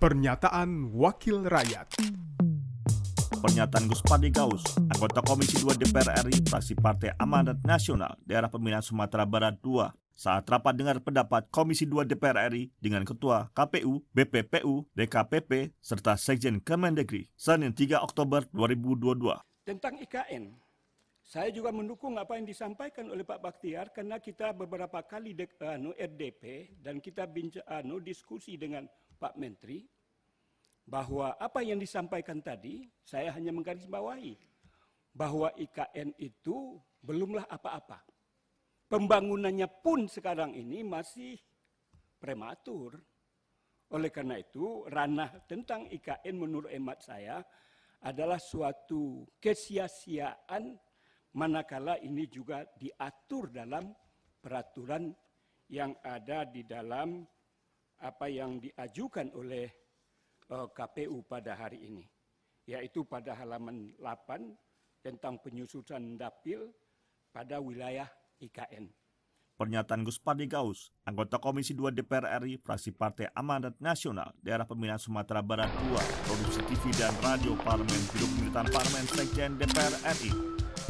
Pernyataan Wakil Rakyat Pernyataan Gus Padi Gaus, anggota Komisi 2 DPR RI, fraksi Partai Amanat Nasional, daerah pemilihan Sumatera Barat 2, saat rapat dengar pendapat Komisi 2 DPR RI dengan Ketua KPU, BPPU, DKPP, serta Sekjen Kemendagri, Senin 3 Oktober 2022. Tentang IKN, saya juga mendukung apa yang disampaikan oleh Pak Baktiar karena kita beberapa kali dek, anu, RDP dan kita binca, anu, diskusi dengan Pak Menteri bahwa apa yang disampaikan tadi saya hanya menggarisbawahi bahwa IKN itu belumlah apa-apa. Pembangunannya pun sekarang ini masih prematur. Oleh karena itu, ranah tentang IKN menurut emat saya adalah suatu kesia-siaan manakala ini juga diatur dalam peraturan yang ada di dalam apa yang diajukan oleh uh, KPU pada hari ini, yaitu pada halaman 8 tentang penyusunan dapil pada wilayah IKN. Pernyataan Gus Padi Gaus, anggota Komisi 2 DPR RI, fraksi Partai Amanat Nasional, daerah pemilihan Sumatera Barat 2, produksi TV dan radio Parlemen, Biduk Militan Parlemen, Sekjen DPR RI.